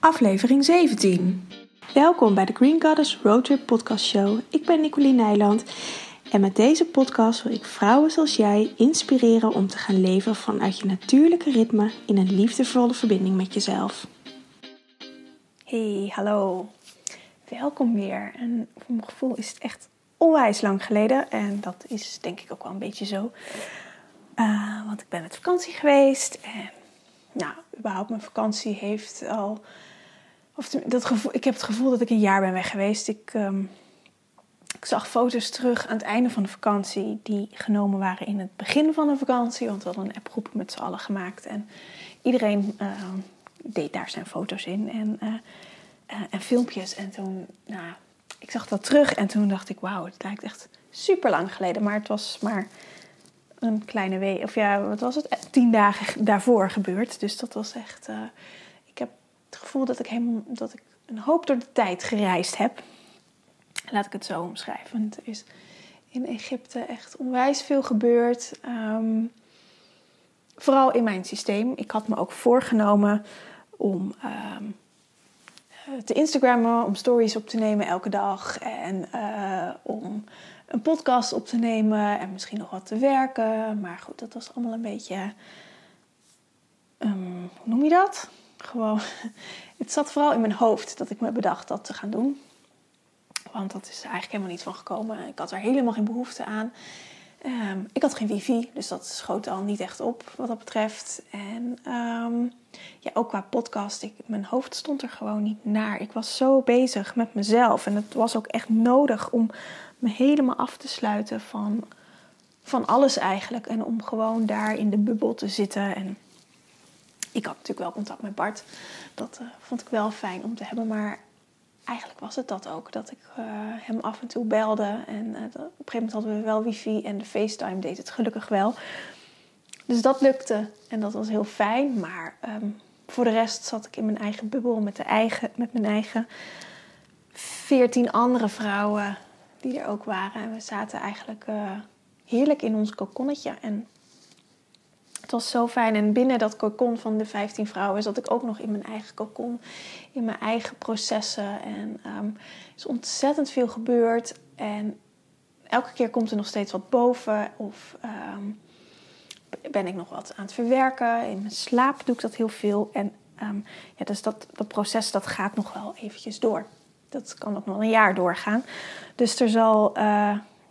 aflevering 17. Welkom bij de Green Goddess Roadtrip Podcast Show. Ik ben Nicoline Nijland en met deze podcast wil ik vrouwen zoals jij inspireren om te gaan leven vanuit je natuurlijke ritme in een liefdevolle verbinding met jezelf. Hey, hallo. Welkom weer. En voor mijn gevoel is het echt onwijs lang geleden en dat is denk ik ook wel een beetje zo. Uh, want ik ben met vakantie geweest en nou, überhaupt mijn vakantie heeft al. Dat gevoel, ik heb het gevoel dat ik een jaar ben weg geweest. Ik, um, ik zag foto's terug aan het einde van de vakantie die genomen waren in het begin van de vakantie. Want we hadden een appgroep met z'n allen gemaakt. En iedereen uh, deed daar zijn foto's in en, uh, uh, en filmpjes. En toen, nou, ik zag dat terug en toen dacht ik, wauw, het lijkt echt super lang geleden. Maar het was maar een kleine week, of ja, wat was het? Tien dagen daarvoor gebeurd. Dus dat was echt. Het gevoel dat ik, hem, dat ik een hoop door de tijd gereisd heb. Laat ik het zo omschrijven. Er is in Egypte echt onwijs veel gebeurd. Um, vooral in mijn systeem. Ik had me ook voorgenomen om um, te Instagrammen, om stories op te nemen elke dag. En uh, om een podcast op te nemen en misschien nog wat te werken. Maar goed, dat was allemaal een beetje. Um, hoe noem je dat? Gewoon. Het zat vooral in mijn hoofd dat ik me bedacht dat te gaan doen. Want dat is eigenlijk helemaal niet van gekomen. Ik had er helemaal geen behoefte aan. Um, ik had geen wifi, dus dat schoot al niet echt op wat dat betreft. En um, ja, ook qua podcast, ik, mijn hoofd stond er gewoon niet naar. Ik was zo bezig met mezelf en het was ook echt nodig om me helemaal af te sluiten van, van alles eigenlijk. En om gewoon daar in de bubbel te zitten. En ik had natuurlijk wel contact met Bart. Dat uh, vond ik wel fijn om te hebben. Maar eigenlijk was het dat ook. Dat ik uh, hem af en toe belde. En uh, op een gegeven moment hadden we wel wifi. En de FaceTime deed het gelukkig wel. Dus dat lukte. En dat was heel fijn. Maar um, voor de rest zat ik in mijn eigen bubbel. Met, de eigen, met mijn eigen veertien andere vrouwen die er ook waren. En we zaten eigenlijk heerlijk in ons kokonnetje. En het was zo fijn. En binnen dat kokon van de 15 vrouwen zat ik ook nog in mijn eigen kokon. In mijn eigen processen. En um, er is ontzettend veel gebeurd. En elke keer komt er nog steeds wat boven. Of um, ben ik nog wat aan het verwerken. In mijn slaap doe ik dat heel veel. En um, ja, dus dat, dat proces dat gaat nog wel eventjes door. Dat kan ook nog een jaar doorgaan. Dus er zal, uh,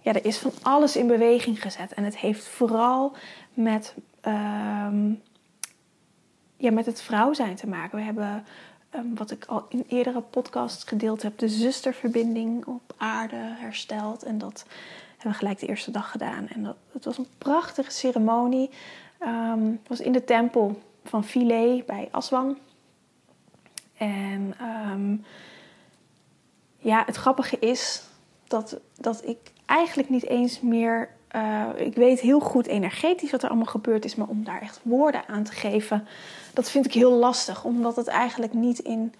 ja, er is van alles in beweging gezet. En het heeft vooral met, uh, ja, met het vrouw zijn te maken. We hebben, um, wat ik al in eerdere podcasts gedeeld heb, de zusterverbinding op aarde hersteld. En dat hebben we gelijk de eerste dag gedaan. En dat, het was een prachtige ceremonie. Um, het was in de tempel van Philae bij Aswan. En ja, het grappige is dat, dat ik eigenlijk niet eens meer. Uh, ik weet heel goed energetisch wat er allemaal gebeurd is, maar om daar echt woorden aan te geven, dat vind ik heel lastig, omdat het eigenlijk niet in.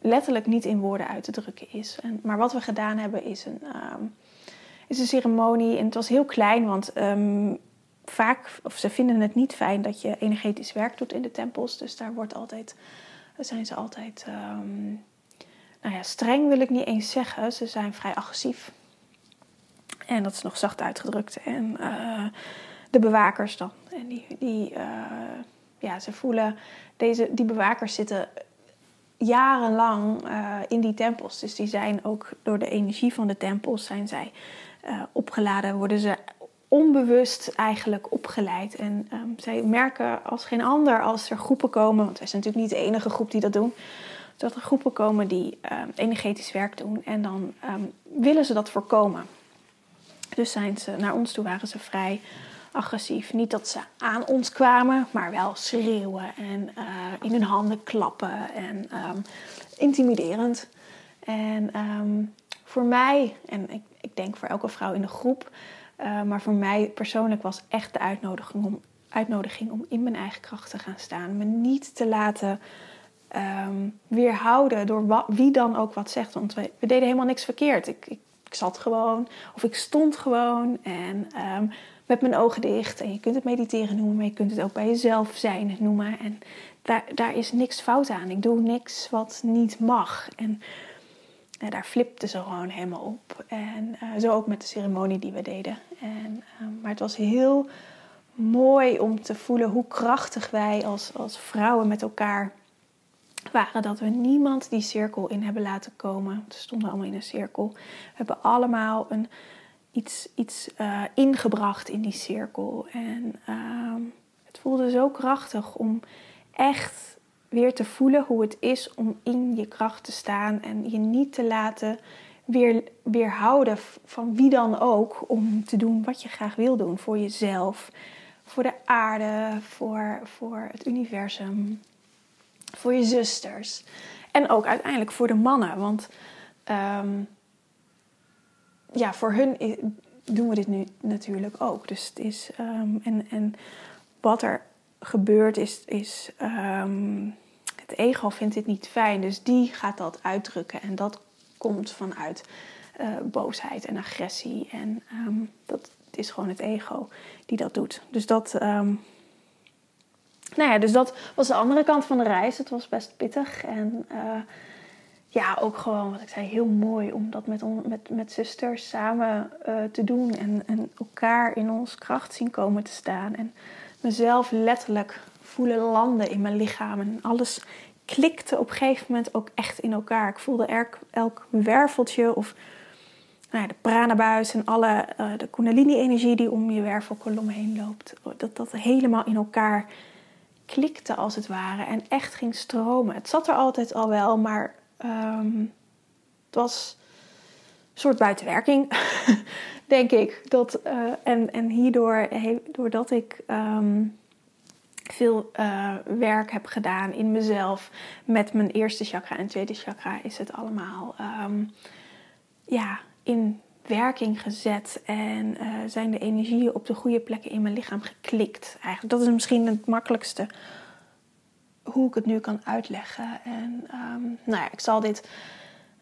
letterlijk niet in woorden uit te drukken is. En, maar wat we gedaan hebben is een, um, is een ceremonie. En het was heel klein, want um, vaak, of ze vinden het niet fijn dat je energetisch werk doet in de tempels. Dus daar wordt altijd, zijn ze altijd. Um, nou ja, streng wil ik niet eens zeggen. Ze zijn vrij agressief. En dat is nog zacht uitgedrukt. En uh, de bewakers dan. En die, die uh, ja, ze voelen, deze, die bewakers zitten jarenlang uh, in die tempels. Dus die zijn ook door de energie van de tempels zijn zij opgeladen. Worden ze onbewust eigenlijk opgeleid. En um, zij merken als geen ander als er groepen komen. Want wij zijn natuurlijk niet de enige groep die dat doen dat er groepen komen die uh, energetisch werk doen en dan um, willen ze dat voorkomen. Dus zijn ze, naar ons toe waren ze vrij agressief. Niet dat ze aan ons kwamen, maar wel schreeuwen en uh, in hun handen klappen en um, intimiderend. En um, voor mij, en ik, ik, denk voor elke vrouw in de groep, uh, maar voor mij persoonlijk was echt de uitnodiging om, uitnodiging om in mijn eigen kracht te gaan staan. Me niet te laten um, weerhouden door wie dan ook wat zegt. Want we, deden helemaal niks verkeerd. Ik, ik, zat gewoon, of ik stond gewoon en um, met mijn ogen dicht. En je kunt het mediteren noemen, maar je kunt het ook bij jezelf zijn noemen. En daar, daar is niks fout aan. Ik doe niks wat niet mag. En daar flipte ze gewoon helemaal op. En uh, zo ook met de ceremonie die we deden. En, uh, maar het was heel mooi om te voelen hoe krachtig wij als, als vrouwen met elkaar waren. Dat we niemand die cirkel in hebben laten komen. We stonden allemaal in een cirkel. We hebben allemaal een, iets, iets uh, ingebracht in die cirkel. En ehm, het voelde zo krachtig om echt weer te voelen hoe het is om in je kracht te staan en je niet te laten weer, weerhouden van wie dan ook om te doen wat je graag wil doen voor jezelf, voor de aarde, voor, voor het universum, voor je zusters en ook uiteindelijk voor de mannen. Want um, ja, voor hun doen we dit nu natuurlijk ook. Dus het is um, en, en wat er gebeurt is, is um, het ego vindt dit niet fijn, dus die gaat dat uitdrukken. En dat komt vanuit uh, boosheid en agressie. En dat is gewoon het ego die dat doet. Dus dat, nou ja, dus dat was de andere kant van de reis. Het was best pittig en uh, ja, ook gewoon, wat ik zei, heel mooi om dat met, met, met zusters samen uh, te doen en, en elkaar in ons kracht zien komen te staan. En mezelf letterlijk voelen landen in mijn lichaam. En alles klikte op een gegeven moment ook echt in elkaar. Ik voelde elk, elk werveltje of nou ja, de pranabuis en alle uh, de kundalini-energie die om je wervelkolom heen loopt. Dat dat helemaal in elkaar klikte als het ware en echt ging stromen. Het zat er altijd al wel, maar um, het was een soort buitenwerking, denk ik. Dat, uh, en, en hierdoor, doordat ik um, veel uh, werk heb gedaan in mezelf met mijn eerste chakra en tweede chakra, is het allemaal um, ja, in werking gezet en uh, zijn de energieën op de goede plekken in mijn lichaam geklikt. Eigenlijk, dat is misschien het makkelijkste hoe ik het nu kan uitleggen. En um, nou ja, ik zal dit,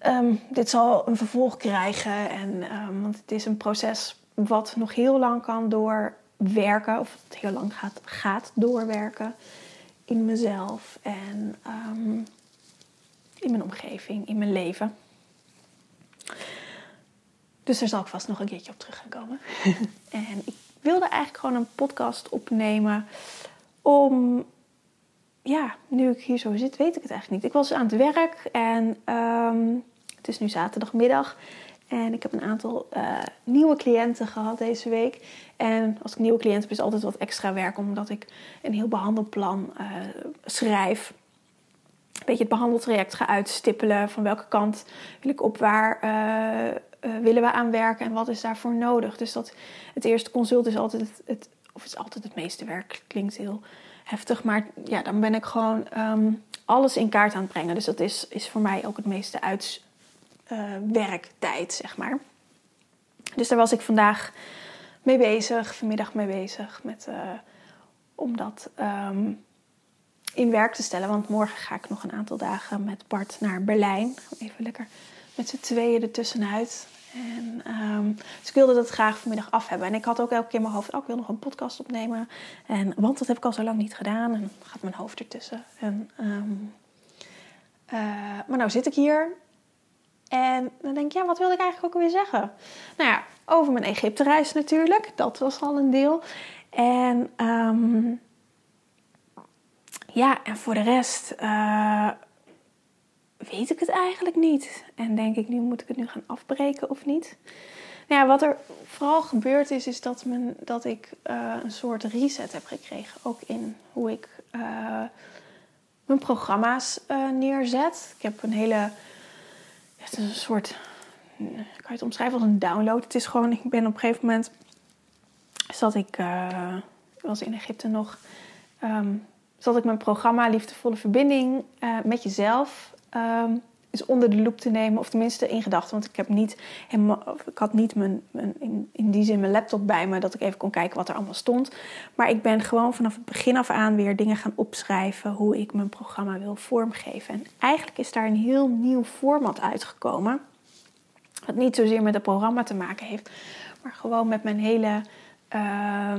um, dit zal een vervolg krijgen. En, want het is een proces wat nog heel lang kan door werken, of heel lang gaat, gaat doorwerken in mezelf en in mijn omgeving, in mijn leven. Dus daar zal ik vast nog een keertje op terug gaan komen. en ik wilde eigenlijk gewoon een podcast opnemen om, ja, nu ik hier zo zit, weet ik het eigenlijk niet. Ik was aan het werk en um, het is nu zaterdagmiddag. En ik heb een aantal uh, nieuwe cliënten gehad deze week. En als ik nieuwe cliënten heb, is altijd wat extra werk, omdat ik een heel behandelplan uh, schrijf. Een beetje het behandeltraject ga uitstippelen. Van welke kant wil ik op waar uh, willen we aan werken en wat is daarvoor nodig. Dus dat, het eerste consult is altijd het, het, of het is altijd het meeste werk. Klinkt heel heftig, maar ja, dan ben ik gewoon um, alles in kaart aan het brengen. Dus dat is, is voor mij ook het meeste uit uh, werktijd, zeg maar. Dus daar was ik vandaag mee bezig, vanmiddag mee bezig, met, uh, om dat um, in werk te stellen. Want morgen ga ik nog een aantal dagen met Bart naar Berlijn. Even lekker met z'n tweeën ertussenuit. En, um, dus ik wilde dat graag vanmiddag af hebben. En ik had ook elke keer in mijn hoofd, oh, ik wil nog een podcast opnemen. En, want dat heb ik al zo lang niet gedaan. En gaat mijn hoofd ertussen. En, um, uh, maar nou zit ik hier en dan denk ik, ja, wat wilde ik eigenlijk ook weer zeggen? Nou ja, over mijn Egypte-reis natuurlijk. Dat was al een deel. En um, ja, en voor de rest uh, weet ik het eigenlijk niet. En denk ik, nu moet ik het nu gaan afbreken of niet? Nou ja, wat er vooral gebeurd is, is dat, dat ik uh, een soort reset heb gekregen. Ook in hoe ik uh, mijn programma's neerzet. Ik heb een hele het is een soort, kan je het omschrijven als een download. Het is gewoon, ik ben op een gegeven moment, zat ik, was in Egypte nog, um, zat ik mijn programma Liefdevolle Verbinding met jezelf um, is onder de loep te nemen. Of tenminste in gedachten. Want ik, heb niet ik had niet mijn, in, in die zin mijn laptop bij me. Dat ik even kon kijken wat er allemaal stond. Maar ik ben gewoon vanaf het begin af aan weer dingen gaan opschrijven. Hoe ik mijn programma wil vormgeven. En eigenlijk is daar een heel nieuw format uitgekomen. Wat niet zozeer met het programma te maken heeft. Maar gewoon met mijn hele... Uh,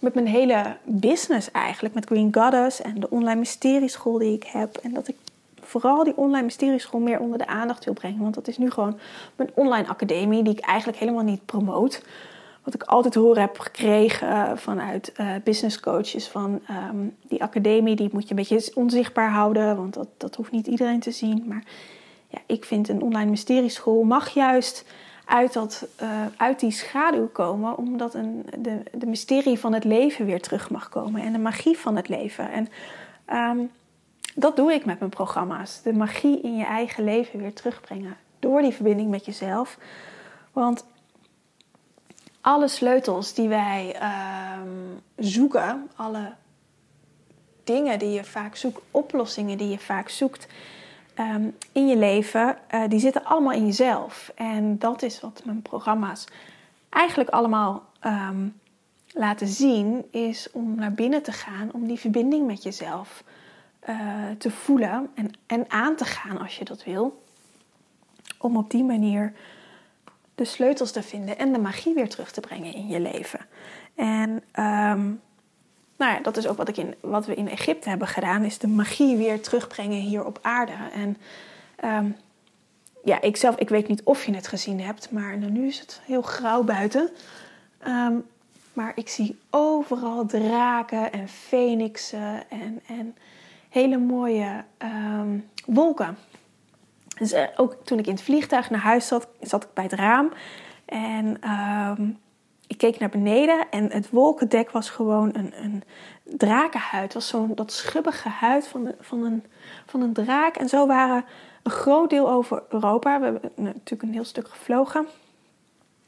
met mijn hele business eigenlijk, met Green Goddess en de online mysterieschool die ik heb. En dat ik vooral die online mysterieschool meer onder de aandacht wil brengen. Want dat is nu gewoon mijn online academie, die ik eigenlijk helemaal niet promoot. Wat ik altijd horen heb gekregen uh, vanuit uh, business coaches van ehm, die academie, die moet je een beetje onzichtbaar houden, want dat, dat hoeft niet iedereen te zien. Maar ja, ik vind een online mysterieschool mag juist uit, dat, uh, uit die schaduw komen, omdat een, de, de mysterie van het leven weer terug mag komen en de magie van het leven. En um, dat doe ik met mijn programma's. De magie in je eigen leven weer terugbrengen door die verbinding met jezelf. Want alle sleutels die wij um, zoeken, alle dingen die je vaak zoekt, oplossingen die je vaak zoekt um, in je leven, uh, die zitten allemaal in jezelf. En dat is wat mijn programma's eigenlijk allemaal um, laten zien, is om naar binnen te gaan, om die verbinding met jezelf uh, te voelen en, en aan te gaan als je dat wil. Om op die manier de sleutels te vinden en de magie weer terug te brengen in je leven. En um, nou ja, dat is ook wat, ik in, wat we in Egypte hebben gedaan, is de magie weer terugbrengen hier op aarde. En um, ja, ik zelf, ik weet niet of je het gezien hebt, maar nou, nu is het heel grauw buiten. Um, maar ik zie overal draken en fenixen en, en hele mooie um, wolken. Dus uh, ook toen ik in het vliegtuig naar huis zat, zat ik bij het raam. En um, ik keek naar beneden en het wolkendek was gewoon een, een drakenhuid. Het was zo'n dat schubbige huid van, van, een, van een draak. En zo waren een groot deel over Europa. We hebben natuurlijk een heel stuk gevlogen.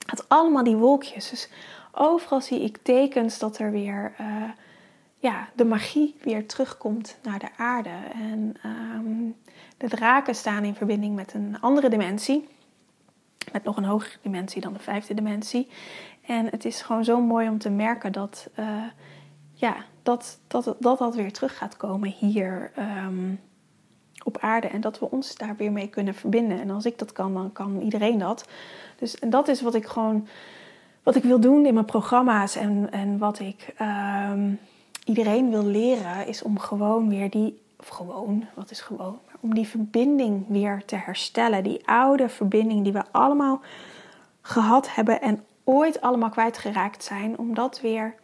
Het allemaal die wolkjes. Dus overal zie ik tekens dat er weer uh, ja, de magie weer terugkomt naar de aarde. En um, de draken staan in verbinding met een andere dimensie. Met nog een hogere dimensie dan de vijfde dimensie. En het is gewoon zo mooi om te merken dat, uh, ja, dat, dat, dat dat weer terug gaat komen hier um, op aarde. En dat we ons daar weer mee kunnen verbinden. En als ik dat kan, dan kan iedereen dat. Dus en dat is wat ik gewoon wat ik wil doen in mijn programma's. En, en wat ik um, iedereen wil leren, is om gewoon weer die. Of gewoon, wat is gewoon? Om die verbinding weer te herstellen. Die oude verbinding die we allemaal gehad hebben en ooit allemaal kwijtgeraakt zijn, om dat weer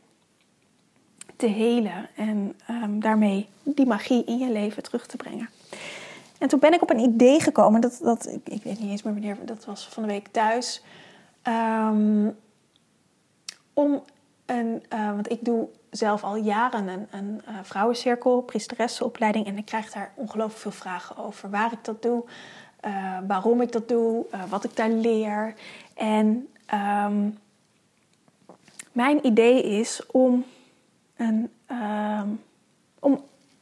te helen en um, daarmee die magie in je leven terug te brengen. En toen ben ik op een idee gekomen, dat, dat, ik, ik weet niet eens meer wanneer, dat was van de week thuis, um, om een, uh, want ik doe zelf al jaren een, een uh, vrouwencirkel, priesteressenopleiding, en ik krijg daar ongelooflijk veel vragen over waar ik dat doe, uh, waarom ik dat doe, wat ik daar leer. En Um, mijn idee is om, een, om,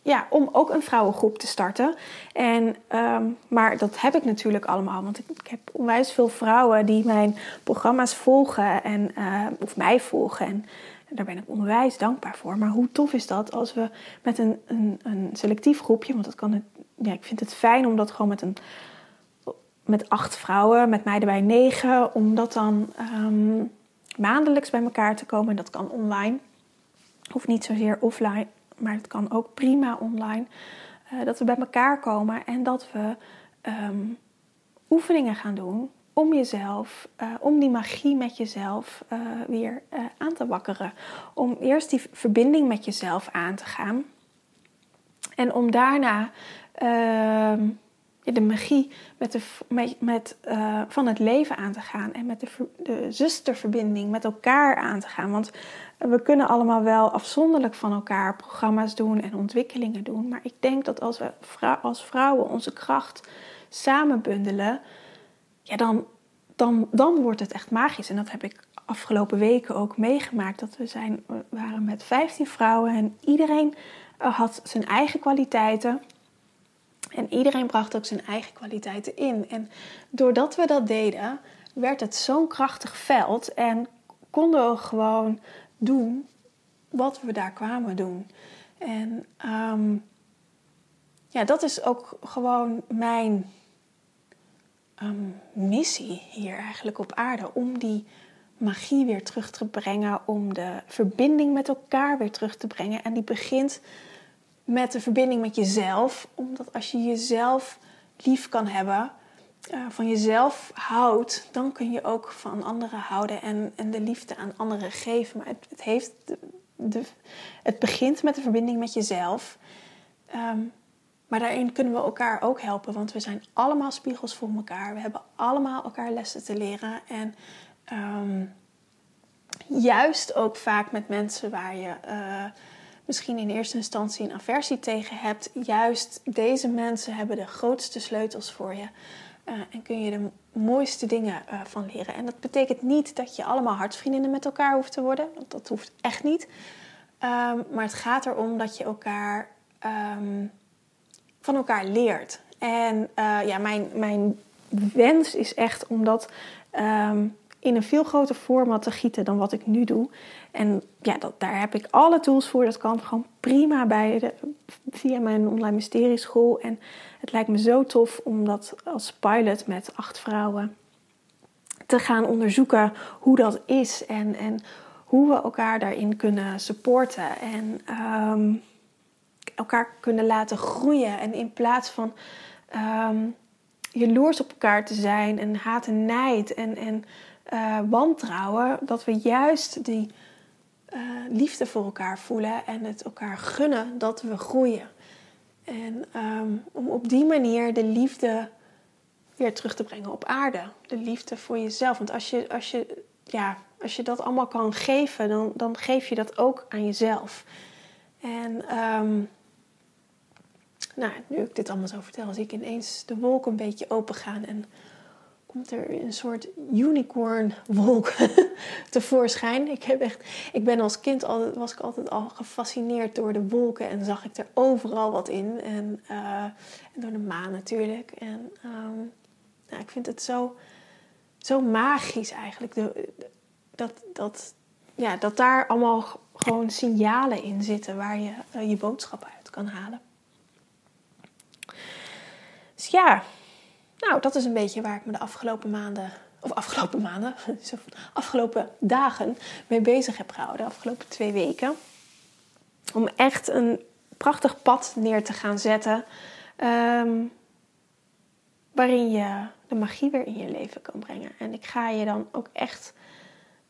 ja, om ook een vrouwengroep te starten. En, um, maar dat heb ik natuurlijk allemaal, want ik, heb onwijs veel vrouwen die mijn programma's volgen en, uh, of mij volgen. En, daar ben ik onwijs dankbaar voor. Maar hoe tof is dat als we met een, een, een selectief groepje, want dat kan ja, ik vind het fijn om dat gewoon met een met acht vrouwen, met mij erbij negen, om dat dan um, maandelijks bij elkaar te komen. Dat kan online, of niet zozeer offline, maar het kan ook prima online. Uh, dat we bij elkaar komen en dat we um, oefeningen gaan doen om jezelf, uh, om die magie met jezelf uh, weer aan te wakkeren. Om eerst die verbinding met jezelf aan te gaan. En om daarna ehm, de magie met de, met, met uh, van het leven aan te gaan. En met de, de zusterverbinding met elkaar aan te gaan. Want we kunnen allemaal wel afzonderlijk van elkaar programma's doen en ontwikkelingen doen. Maar ik denk dat als we als vrouwen onze kracht samen bundelen, ja, dan, dan, dan wordt het echt magisch. En dat heb ik afgelopen weken ook meegemaakt. Dat we, zijn, we waren met 15 vrouwen en iedereen uh, had zijn eigen kwaliteiten. En iedereen bracht ook zijn eigen kwaliteiten in. En doordat we dat deden, werd het zo'n krachtig veld en konden we gewoon doen wat we daar kwamen doen. En um, ja, dat is ook gewoon mijn um, missie hier eigenlijk op aarde. Om die magie weer terug te brengen, om de verbinding met elkaar weer terug te brengen. En die begint met de verbinding met jezelf, omdat als je jezelf lief kan hebben, uh, van jezelf houdt, dan kun je ook van anderen houden en, en de liefde aan anderen geven. Maar het, het heeft de, het begint met de verbinding met jezelf. Ehm, maar daarin kunnen we elkaar ook helpen, want we zijn allemaal spiegels voor elkaar. We hebben allemaal elkaar lessen te leren. En ehm, juist ook vaak met mensen waar je uh, misschien in eerste instantie een aversie tegen hebt, juist deze mensen hebben de grootste sleutels voor je. Uh, en kun je de mooiste dingen uh, van leren. En dat betekent niet dat je allemaal hartsvriendinnen met elkaar hoeft te worden. Want dat hoeft echt niet. Um, maar het gaat erom dat je elkaar um, van elkaar leert. En uh, ja, mijn, mijn wens is echt om dat um, in een veel groter format te gieten dan wat ik nu doe. En ja, daar heb ik alle tools voor. Dat kan gewoon prima bij de, via mijn online mysterieschool. En het lijkt me zo tof om dat als pilot met acht vrouwen te gaan onderzoeken hoe dat is. En, en hoe we elkaar daarin kunnen supporten. En um, elkaar kunnen laten groeien. En in plaats van um, jaloers op elkaar te zijn en haat en nijd en, en uh, wantrouwen, dat we juist die uh, liefde voor elkaar voelen en het elkaar gunnen dat we groeien. En um, om op die manier de liefde weer terug te brengen op aarde. De liefde voor jezelf. Want als je, als je, ja, als je dat allemaal kan geven, dan, dan geef je dat ook aan jezelf. En um, nou, nu ik dit allemaal zo vertel, zie ik ineens de wolken een beetje open gaan en komt er een soort unicornwolk tevoorschijn. Ik, heb echt, ik ben als kind altijd, was ik altijd al gefascineerd door de wolken en zag ik er overal wat in. En, uh, en door de maan natuurlijk. En um, nou, ik vind het zo, zo magisch eigenlijk. De, dat, dat, ja, dat daar allemaal gewoon signalen in zitten waar je uh, je boodschap uit kan halen. Dus ja, nou, dat is een beetje waar ik me de afgelopen maanden, of afgelopen maanden, afgelopen dagen mee bezig heb gehouden, de afgelopen twee weken. Om echt een prachtig pad neer te gaan zetten. Um, waarin je de magie weer in je leven kan brengen. En ik ga je dan ook echt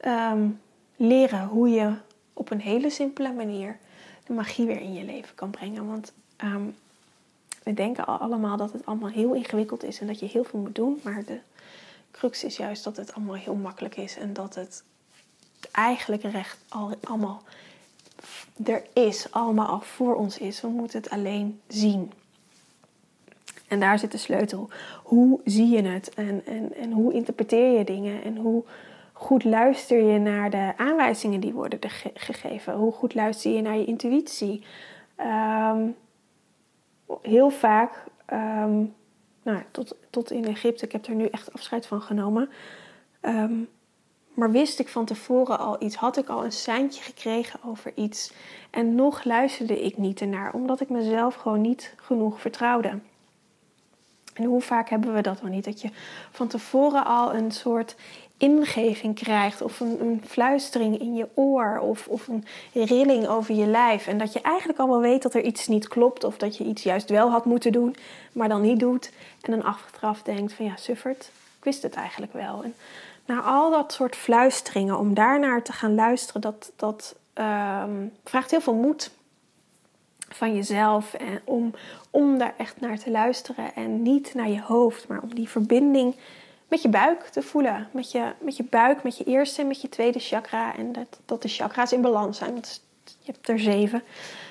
um, leren hoe je op een hele simpele manier de magie weer in je leven kan brengen. Want um, we denken allemaal dat het allemaal heel ingewikkeld is en dat je heel veel moet doen. Maar de crux is juist dat het allemaal heel makkelijk is en dat het eigenlijk recht al, allemaal er is, allemaal al voor ons is. We moeten het alleen zien. En daar zit de sleutel. Hoe zie je het en, en, en hoe interpreteer je dingen en hoe goed luister je naar de aanwijzingen die worden gegeven? Hoe goed luister je naar je intuïtie? Um, heel vaak, um, nou, tot, tot in Egypte, ik heb er nu echt afscheid van genomen. Um, maar wist ik van tevoren al iets, had ik al een seintje gekregen over iets. En nog luisterde ik niet ernaar, omdat ik mezelf gewoon niet genoeg vertrouwde. En hoe vaak hebben we dat wel niet? Dat je van tevoren al een soort ingeving krijgt, of een, een, fluistering in je oor, of, of een rilling over je lijf. En dat je eigenlijk al wel weet dat er iets niet klopt, of dat je iets juist wel had moeten doen, maar dan niet doet. En dan achteraf denkt van ja, suffert, ik wist het eigenlijk wel. En naar al dat soort fluisteringen, om daarnaar te gaan luisteren, dat, dat um, vraagt heel veel moed van jezelf. En om, om daar echt naar te luisteren en niet naar je hoofd, maar om die verbinding met je buik te voelen. Met je, met je buik, met je eerste en met je tweede chakra. En dat, dat de chakra's in balans zijn. Je hebt er zeven.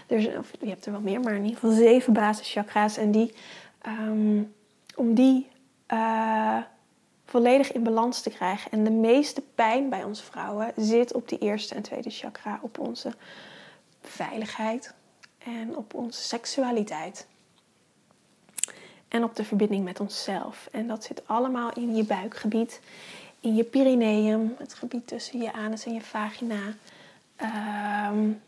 Dus, of je hebt er wel meer, maar in ieder geval zeven basischakra's. En die, um, om die uh, volledig in balans te krijgen. En de meeste pijn bij ons vrouwen zit op die eerste en tweede chakra. Op onze veiligheid en op onze seksualiteit en op de verbinding met onszelf. En dat zit allemaal in je buikgebied, in je perineum, het gebied tussen je anus en je vagina. Um,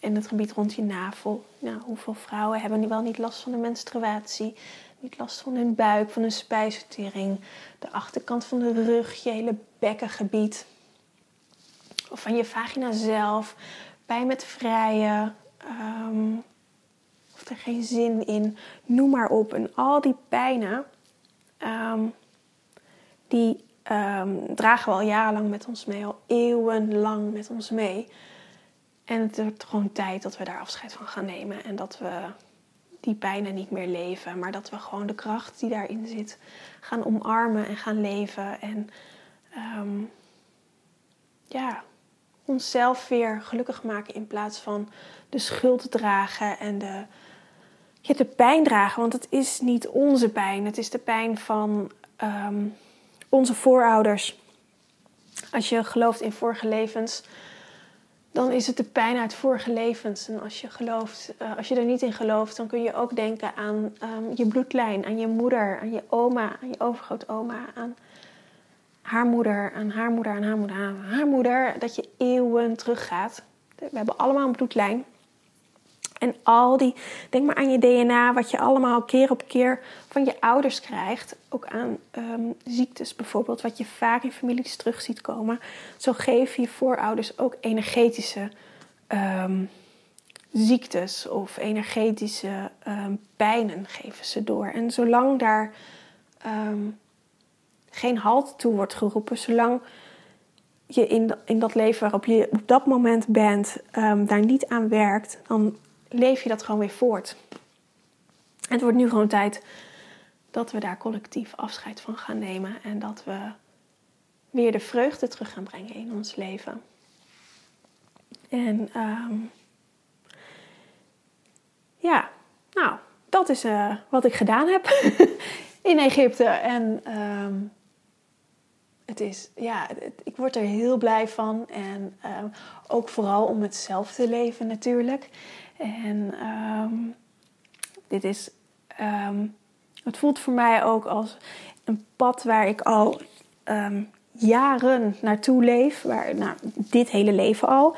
en het gebied rond je navel. Nou, hoeveel vrouwen hebben wel niet last van de menstruatie? niet last van hun buik, van hun spijsvertering, de achterkant van de rug, je hele bekkengebied. Of van je vagina zelf, pijn met vrijen, um, of er geen zin in, noem maar op. En al die pijnen, ehm, die um, dragen we al jarenlang met ons mee, al eeuwenlang met ons mee. En het wordt gewoon tijd dat we daar afscheid van gaan nemen en dat we die pijnen niet meer leven, maar dat we gewoon de kracht die daarin zit gaan omarmen en gaan leven. En um, ja, onszelf weer gelukkig maken in plaats van de schuld dragen en de, ja, de pijn dragen. Want het is niet onze pijn, het is de pijn van um, onze voorouders. Als je gelooft in vorige levens, dan is het de pijn uit vorige levens. En als je, gelooft, uh, als je er niet in gelooft, dan kun je ook denken aan um, je bloedlijn, aan je moeder, aan je oma, aan je overgrootoma, aan haar moeder, aan haar moeder, aan haar moeder, aan haar moeder. Dat je eeuwen teruggaat. We hebben allemaal een bloedlijn. En al die, denk maar aan je DNA, wat je allemaal keer op keer van je ouders krijgt. Ook aan um, ziektes bijvoorbeeld, wat je vaak in families terug ziet komen. Zo geven je voorouders ook energetische um, ziektes of energetische um, pijnen geven ze door. En zolang daar geen halt toe wordt geroepen, zolang je in, in dat leven waarop je op dat moment bent, daar niet aan werkt, dan leef je dat gewoon weer voort. Het wordt nu gewoon tijd dat we daar collectief afscheid van gaan nemen en dat we weer de vreugde terug gaan brengen in ons leven. En um, ja, nou, dat is uh, wat ik gedaan heb in Egypte. En um, het is, ja, ik word er heel blij van. En um, ook vooral om het zelf te leven natuurlijk. En um, dit is, um, het voelt voor mij ook als een pad waar ik al um, jaren naartoe leef. Waar, nou, dit hele leven al.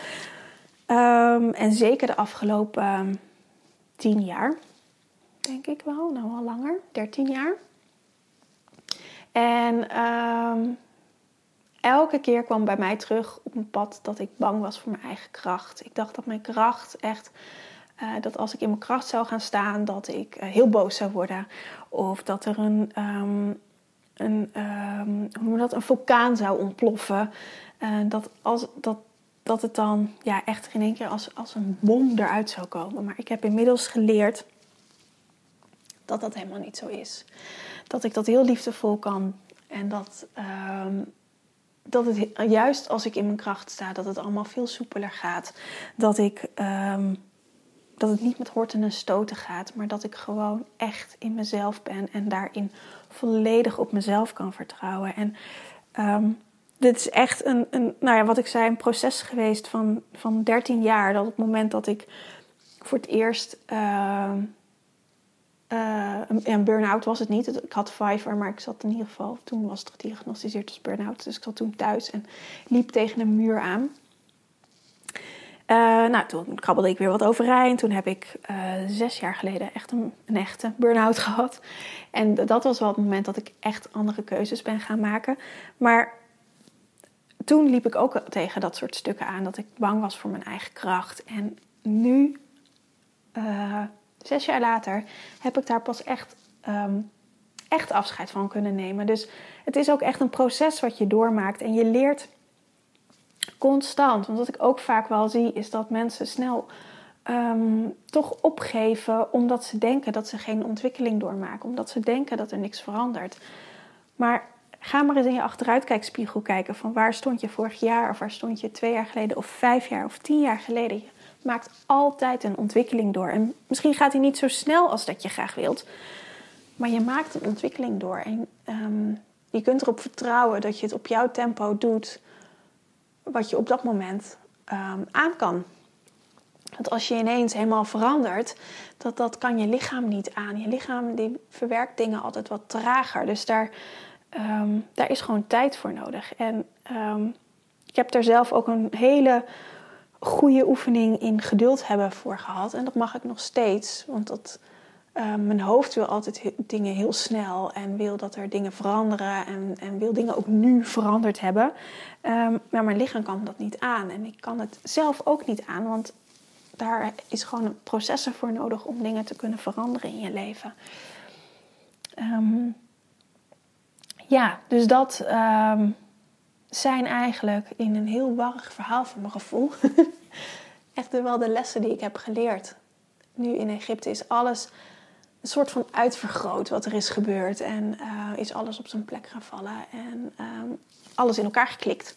en zeker de afgelopen tien jaar, denk ik wel, nou al langer, dertien jaar. En elke keer kwam bij mij terug op een pad dat ik bang was voor mijn eigen kracht. Ik dacht dat mijn kracht echt uh, dat als ik in mijn kracht zou gaan staan, dat ik uh, heel boos zou worden. Of dat er een, um, een, um, hoe dat, een vulkaan zou ontploffen. Uh, dat, als, dat, dat het dan ja, echt in één keer als, als een bom eruit zou komen. Maar ik heb inmiddels geleerd dat dat helemaal niet zo is. Dat ik dat heel liefdevol kan. En dat, um, dat het juist als ik in mijn kracht sta, dat het allemaal veel soepeler gaat. Dat ik dat het niet met horten en stoten gaat, maar dat ik gewoon echt in mezelf ben en daarin volledig op mezelf kan vertrouwen. En um, dit is echt een, een, nou ja, wat ik zei, een proces geweest van, van 13 jaar. Dat op het moment dat ik voor het eerst. Uh, een burn-out was het niet. Ik had Fiverr, maar ik zat in ieder geval. Toen was het gediagnosticeerd als burn-out. Dus ik zat toen thuis en liep tegen een muur aan. Uh, nou, toen krabbelde ik weer wat overeind. Toen heb ik uh, zes jaar geleden echt een, echte burn-out gehad. En dat was wel het moment dat ik echt andere keuzes ben gaan maken. Maar toen liep ik ook tegen dat soort stukken aan. Dat ik bang was voor mijn eigen kracht. En nu, uh, zes jaar later, heb ik daar pas echt, um, echt afscheid van kunnen nemen. Dus het is ook echt een proces wat je doormaakt. En je leert constant. Want wat ik ook vaak wel zie, is dat mensen snel um, toch opgeven omdat ze denken dat ze geen ontwikkeling doormaken. Omdat ze denken dat er niks verandert. Maar ga maar eens in je achteruitkijkspiegel kijken van waar stond je vorig jaar of waar stond je twee jaar geleden of vijf jaar of tien jaar geleden. Je maakt altijd een ontwikkeling door. En misschien gaat die niet zo snel als dat je graag wilt. Maar je maakt een ontwikkeling door. En um, je kunt erop vertrouwen dat je het op jouw tempo doet wat je op dat moment um, aan kan. Want als je ineens helemaal verandert, dat, dat kan je lichaam niet aan. Je lichaam die verwerkt dingen altijd wat trager. Dus daar, um, daar is gewoon tijd voor nodig. En um, ik heb daar zelf ook een hele goede oefening in geduld hebben voor gehad. En dat mag ik nog steeds. Want dat, mijn hoofd wil altijd dingen heel snel en wil dat er dingen veranderen en, en wil dingen ook nu veranderd hebben. Um, maar mijn lichaam kan dat niet aan en ik kan het zelf ook niet aan, want daar is gewoon een processen voor nodig om dingen te kunnen veranderen in je leven. Ehm, ja, dus dat zijn eigenlijk in een heel warrig verhaal van mijn gevoel. Echt wel de lessen die ik heb geleerd. Nu in Egypte is alles een soort van uitvergroot wat er is gebeurd. En uh, is alles op zijn plek gaan vallen. En um, alles in elkaar geklikt.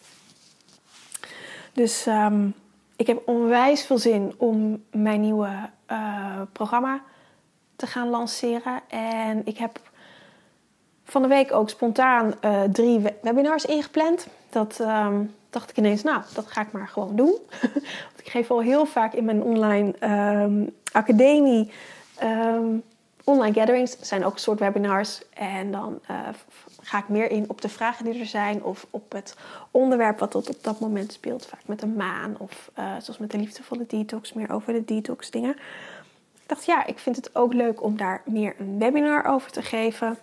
Dus um, ik heb onwijs veel zin om mijn nieuwe uh, programma te gaan lanceren. En ik heb van de week ook spontaan uh, drie webinars ingepland. Dat um, dacht ik ineens, nou, dat ga ik maar gewoon doen. Want ik geef al heel vaak in mijn online academie online gatherings. zijn ook een soort webinars. En dan uh, ga ik meer in op de vragen die er zijn. Of op het onderwerp wat op dat moment speelt. Vaak met een maan. Of uh, zoals met de liefdevolle detox. Meer over de detox dingen. Ik dacht, ja, ik vind het ook leuk om daar meer een webinar over te geven.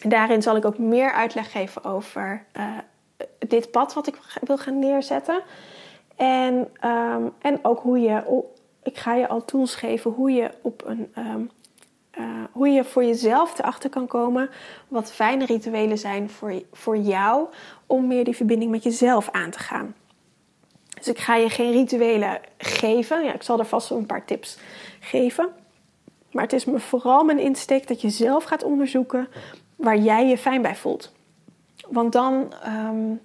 En daarin zal ik ook meer uitleg geven over uh, dit pad wat ik wil gaan neerzetten. En, um, en ook hoe je, ik ga je al tools geven hoe je op een um, uh, hoe je voor jezelf erachter kan komen wat fijne rituelen zijn voor, voor jou om meer die verbinding met jezelf aan te gaan. Dus ik ga je geen rituelen geven. Ja, ik zal er vast wel een paar tips geven. Maar het is me vooral mijn insteek dat je zelf gaat onderzoeken waar jij je fijn bij voelt. Want dan um,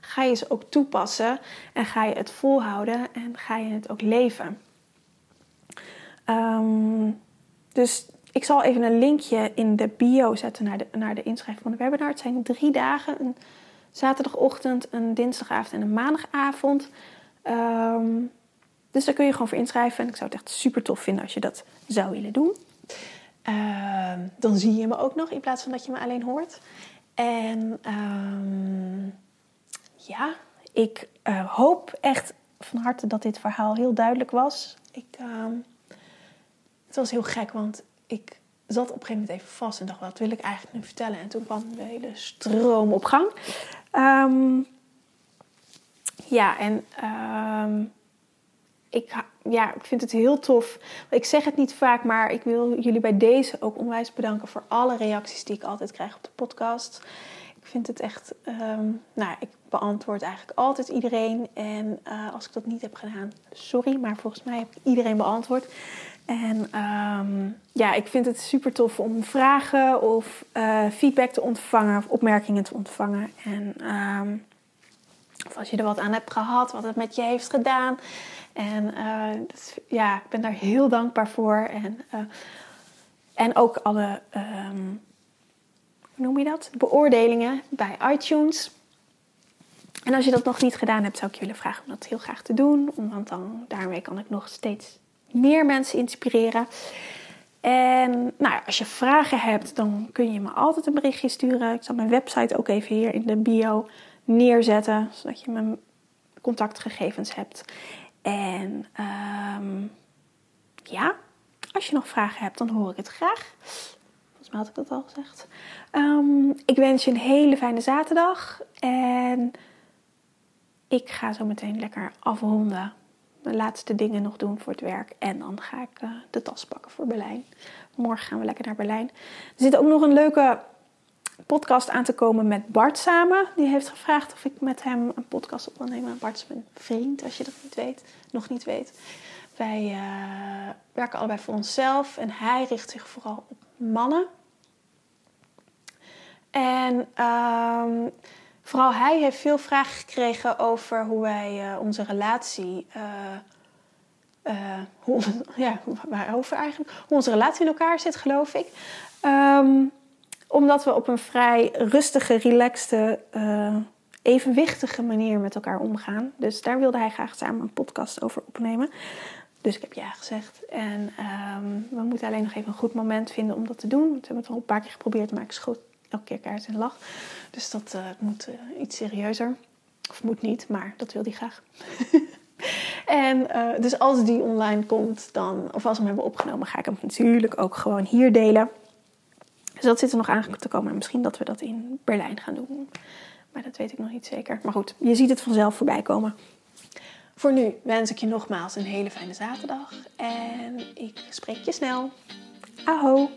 ga je ze ook toepassen en ga je het volhouden en ga je het ook leven. Um, dus ik zal even een linkje in de bio zetten naar de, naar de inschrijving van de webinar. Het zijn drie dagen: een zaterdagochtend, een dinsdagavond en een maandagavond. Um, dus daar kun je gewoon voor inschrijven. En ik zou het echt super tof vinden als je dat zou willen doen. Uh, dan zie je me ook nog in plaats van dat je me alleen hoort. En um, ja, ik uh, hoop echt van harte dat dit verhaal heel duidelijk was. Ik, het was heel gek, want ik zat op een gegeven moment even vast en dacht, wat wil ik eigenlijk nu vertellen? En toen kwam de hele stroom op gang. Um, ja, en um, ik, ja, ik vind het heel tof. Ik zeg het niet vaak, maar ik wil jullie bij deze ook onwijs bedanken voor alle reacties die ik altijd krijg op de podcast. Ik vind het echt, um, nou, ik beantwoord eigenlijk altijd iedereen. En uh, als ik dat niet heb gedaan, sorry, maar volgens mij heb ik iedereen beantwoord. En um, ja, ik vind het super tof om vragen of uh, feedback te ontvangen of opmerkingen te ontvangen. En um, of als je er wat aan hebt gehad, wat het met je heeft gedaan. En uh, dus, ja, ik ben daar heel dankbaar voor. En, uh, en ook alle, um, hoe noem je dat? Beoordelingen bij iTunes. En als je dat nog niet gedaan hebt, zou ik willen vragen om dat heel graag te doen. Want dan, daarmee kan ik nog steeds meer mensen inspireren. En nou als je vragen hebt, dan kun je me altijd een berichtje sturen. Ik zal mijn website ook even hier in de bio neerzetten, zodat je mijn contactgegevens hebt. En um, ja, als je nog vragen hebt, dan hoor ik het graag. Volgens mij had ik dat al gezegd. Um, ik wens je een hele fijne zaterdag. En ik ga zo meteen lekker afronden de laatste dingen nog doen voor het werk. En dan ga ik uh, de tas pakken voor Berlijn. Morgen gaan we lekker naar Berlijn. Er zit ook nog een leuke podcast aan te komen met Bart samen. Die heeft gevraagd of ik met hem een podcast op wil nemen. Bart is mijn vriend, als je dat niet weet, nog niet weet. Wij uh, werken allebei voor onszelf en hij richt zich vooral op mannen. En um, Vooral hij heeft veel vragen gekregen over hoe wij uh, onze relatie. Uh, uh, hoe, ja, waarover eigenlijk? Hoe onze relatie in elkaar zit, geloof ik. Um, omdat we op een vrij rustige, relaxte, evenwichtige manier met elkaar omgaan. Dus daar wilde hij graag samen een podcast over opnemen. Dus ik heb ja gezegd. En um, we moeten alleen nog even een goed moment vinden om dat te doen. We hebben het al een paar keer geprobeerd, maar ik schoot elke keer kaart en lach. Dus dat uh, moet uh, iets serieuzer. Of moet niet, maar dat wil hij graag. En uh, dus als die online komt, dan, of als we hem hebben opgenomen, ga ik hem natuurlijk ook gewoon hier delen. Dus dat zit er nog aan te komen. Misschien dat we dat in Berlijn gaan doen. Maar dat weet ik nog niet zeker. Maar goed, je ziet het vanzelf voorbij komen. Voor nu wens ik je nogmaals een hele fijne zaterdag. En ik spreek je snel. Aho!